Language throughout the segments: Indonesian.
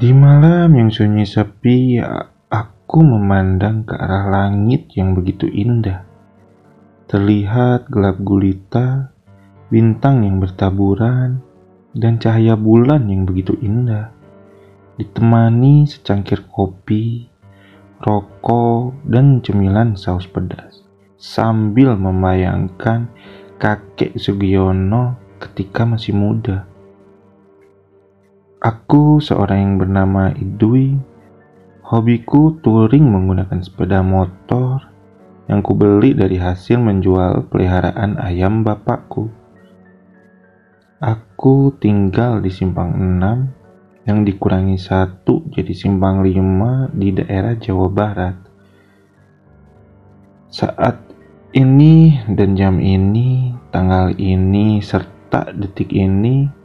Di malam yang sunyi sepi, aku memandang ke arah langit yang begitu indah. Terlihat gelap gulita, bintang yang bertaburan, dan cahaya bulan yang begitu indah. Ditemani secangkir kopi, rokok, dan cemilan saus pedas. Sambil membayangkan kakek Sugiono ketika masih muda Aku seorang yang bernama Idui. Hobiku touring menggunakan sepeda motor yang kubeli dari hasil menjual peliharaan ayam bapakku. Aku tinggal di simpang 6 yang dikurangi satu jadi simpang 5 di daerah Jawa Barat. Saat ini dan jam ini, tanggal ini, serta detik ini,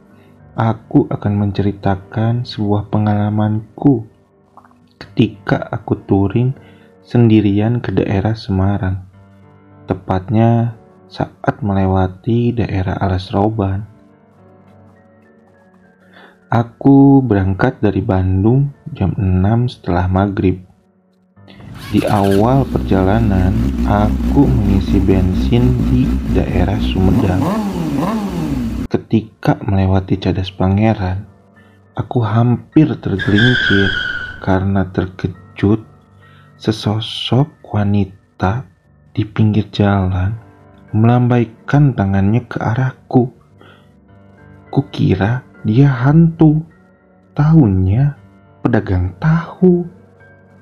aku akan menceritakan sebuah pengalamanku ketika aku touring sendirian ke daerah Semarang. Tepatnya saat melewati daerah Alas Roban. Aku berangkat dari Bandung jam 6 setelah maghrib. Di awal perjalanan, aku mengisi bensin di daerah Sumedang. Ketika melewati cadas pangeran, aku hampir tergelincir karena terkejut sesosok wanita di pinggir jalan melambaikan tangannya ke arahku. Kukira dia hantu. Tahunya pedagang tahu.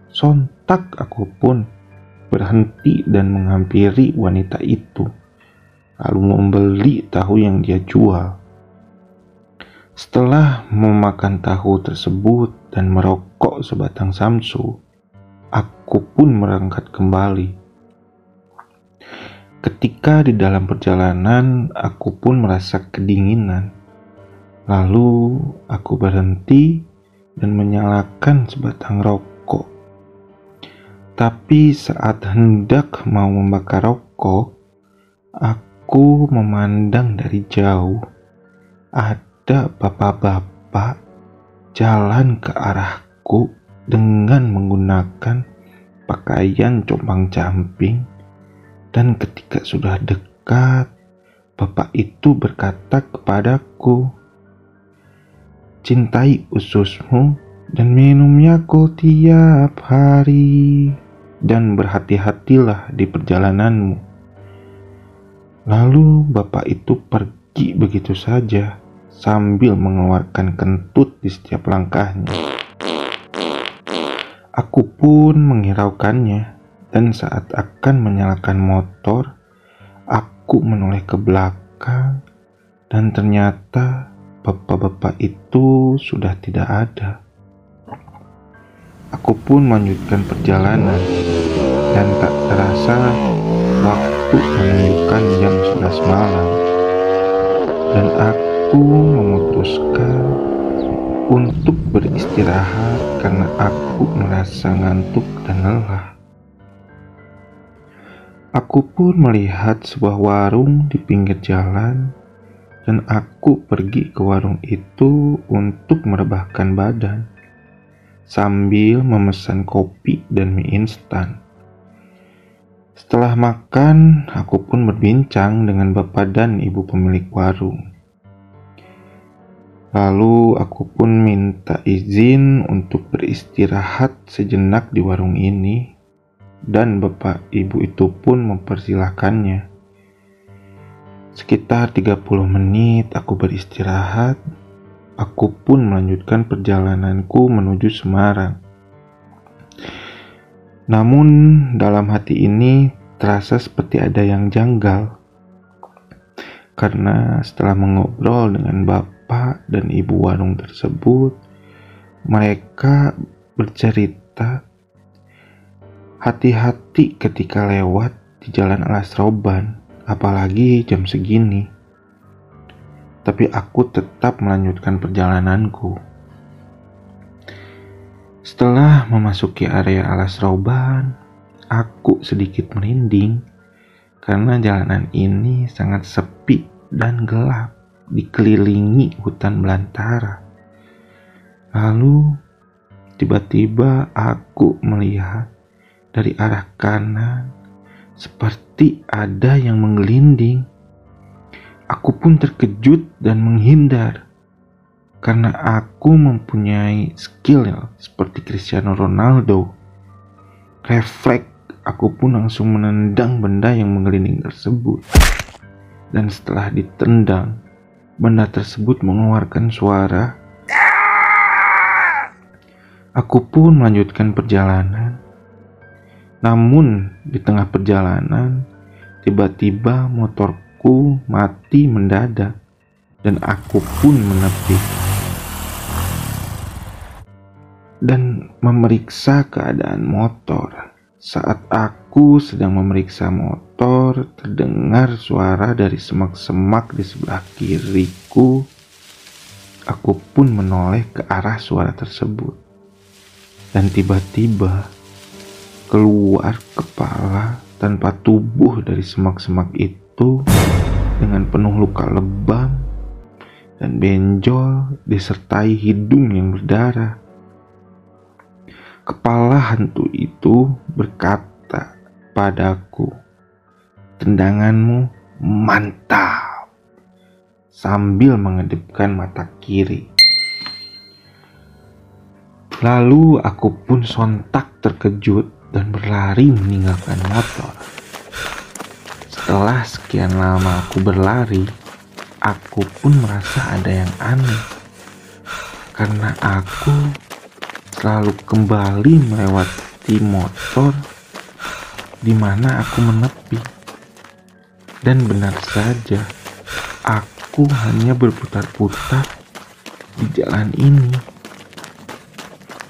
Sontak aku pun berhenti dan menghampiri wanita itu lalu membeli tahu yang dia jual. Setelah memakan tahu tersebut dan merokok sebatang samsu, aku pun berangkat kembali. Ketika di dalam perjalanan, aku pun merasa kedinginan. Lalu aku berhenti dan menyalakan sebatang rokok. Tapi saat hendak mau membakar rokok, aku Aku memandang dari jauh, ada bapak-bapak jalan ke arahku dengan menggunakan pakaian compang-camping, dan ketika sudah dekat, bapak itu berkata kepadaku, "Cintai ususmu dan minumnya kau tiap hari, dan berhati-hatilah di perjalananmu." Lalu bapak itu pergi begitu saja sambil mengeluarkan kentut di setiap langkahnya. Aku pun menghiraukannya dan saat akan menyalakan motor, aku menoleh ke belakang dan ternyata bapak-bapak itu sudah tidak ada. Aku pun melanjutkan perjalanan dan tak terasa waktu menunjukkan jam 11 malam dan aku memutuskan untuk beristirahat karena aku merasa ngantuk dan lelah. Aku pun melihat sebuah warung di pinggir jalan dan aku pergi ke warung itu untuk merebahkan badan sambil memesan kopi dan mie instan. Setelah makan, aku pun berbincang dengan bapak dan ibu pemilik warung. Lalu aku pun minta izin untuk beristirahat sejenak di warung ini dan bapak ibu itu pun mempersilahkannya. Sekitar 30 menit aku beristirahat, aku pun melanjutkan perjalananku menuju Semarang. Namun, dalam hati ini terasa seperti ada yang janggal, karena setelah mengobrol dengan bapak dan ibu warung tersebut, mereka bercerita hati-hati ketika lewat di jalan alas roban, apalagi jam segini. Tapi aku tetap melanjutkan perjalananku. Setelah memasuki area alas roban, aku sedikit merinding karena jalanan ini sangat sepi dan gelap, dikelilingi hutan belantara. Lalu tiba-tiba aku melihat dari arah kanan seperti ada yang menggelinding. Aku pun terkejut dan menghindar karena aku mempunyai skill seperti Cristiano Ronaldo. Refleks aku pun langsung menendang benda yang menggelinding tersebut. Dan setelah ditendang, benda tersebut mengeluarkan suara. Aku pun melanjutkan perjalanan. Namun, di tengah perjalanan, tiba-tiba motorku mati mendadak dan aku pun menepi. Dan memeriksa keadaan motor. Saat aku sedang memeriksa motor, terdengar suara dari semak-semak di sebelah kiriku. Aku pun menoleh ke arah suara tersebut. Dan tiba-tiba keluar kepala tanpa tubuh dari semak-semak itu dengan penuh luka lebam dan benjol disertai hidung yang berdarah. Kepala hantu itu berkata padaku, "Tendanganmu mantap." Sambil mengedipkan mata kiri. Lalu aku pun sontak terkejut dan berlari meninggalkan motor. Setelah sekian lama aku berlari, aku pun merasa ada yang aneh. Karena aku selalu kembali melewati motor di mana aku menepi. Dan benar saja, aku hanya berputar-putar di jalan ini.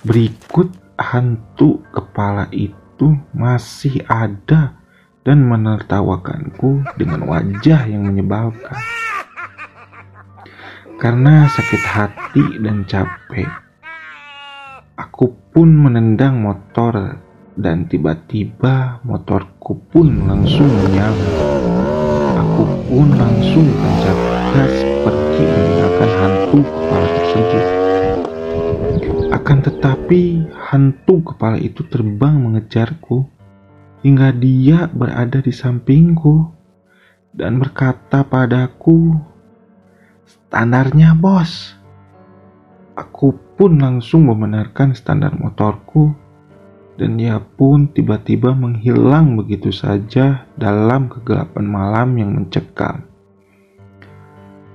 Berikut hantu kepala itu masih ada dan menertawakanku dengan wajah yang menyebalkan. Karena sakit hati dan capek, Aku pun menendang motor dan tiba-tiba motorku pun langsung menyala. Aku pun langsung tancap gas pergi meninggalkan hantu kepala tersebut. Akan tetapi hantu kepala itu terbang mengejarku hingga dia berada di sampingku dan berkata padaku, "Standarnya, Bos." Aku pun langsung membenarkan standar motorku dan dia pun tiba-tiba menghilang begitu saja dalam kegelapan malam yang mencekam.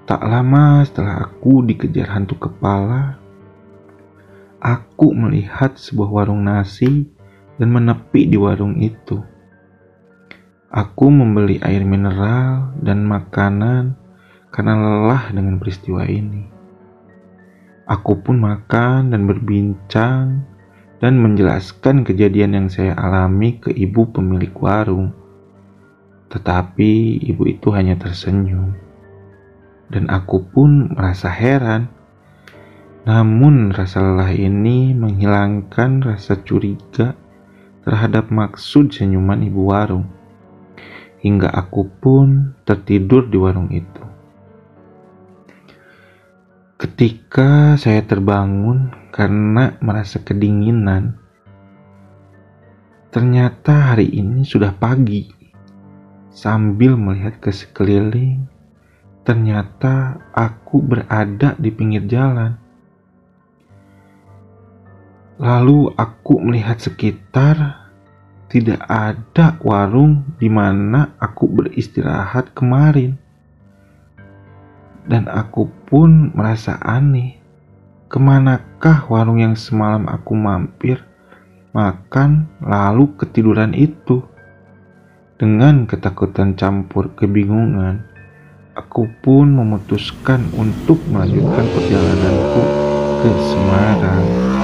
Tak lama setelah aku dikejar hantu kepala, aku melihat sebuah warung nasi dan menepi di warung itu. Aku membeli air mineral dan makanan karena lelah dengan peristiwa ini. Aku pun makan dan berbincang dan menjelaskan kejadian yang saya alami ke ibu pemilik warung. Tetapi ibu itu hanya tersenyum. Dan aku pun merasa heran. Namun rasa lelah ini menghilangkan rasa curiga terhadap maksud senyuman ibu warung. Hingga aku pun tertidur di warung itu. Ketika saya terbangun karena merasa kedinginan, ternyata hari ini sudah pagi. Sambil melihat ke sekeliling, ternyata aku berada di pinggir jalan. Lalu aku melihat sekitar, tidak ada warung di mana aku beristirahat kemarin dan aku pun merasa aneh. Ke manakah warung yang semalam aku mampir, makan, lalu ketiduran itu? Dengan ketakutan campur kebingungan, aku pun memutuskan untuk melanjutkan perjalananku ke Semarang.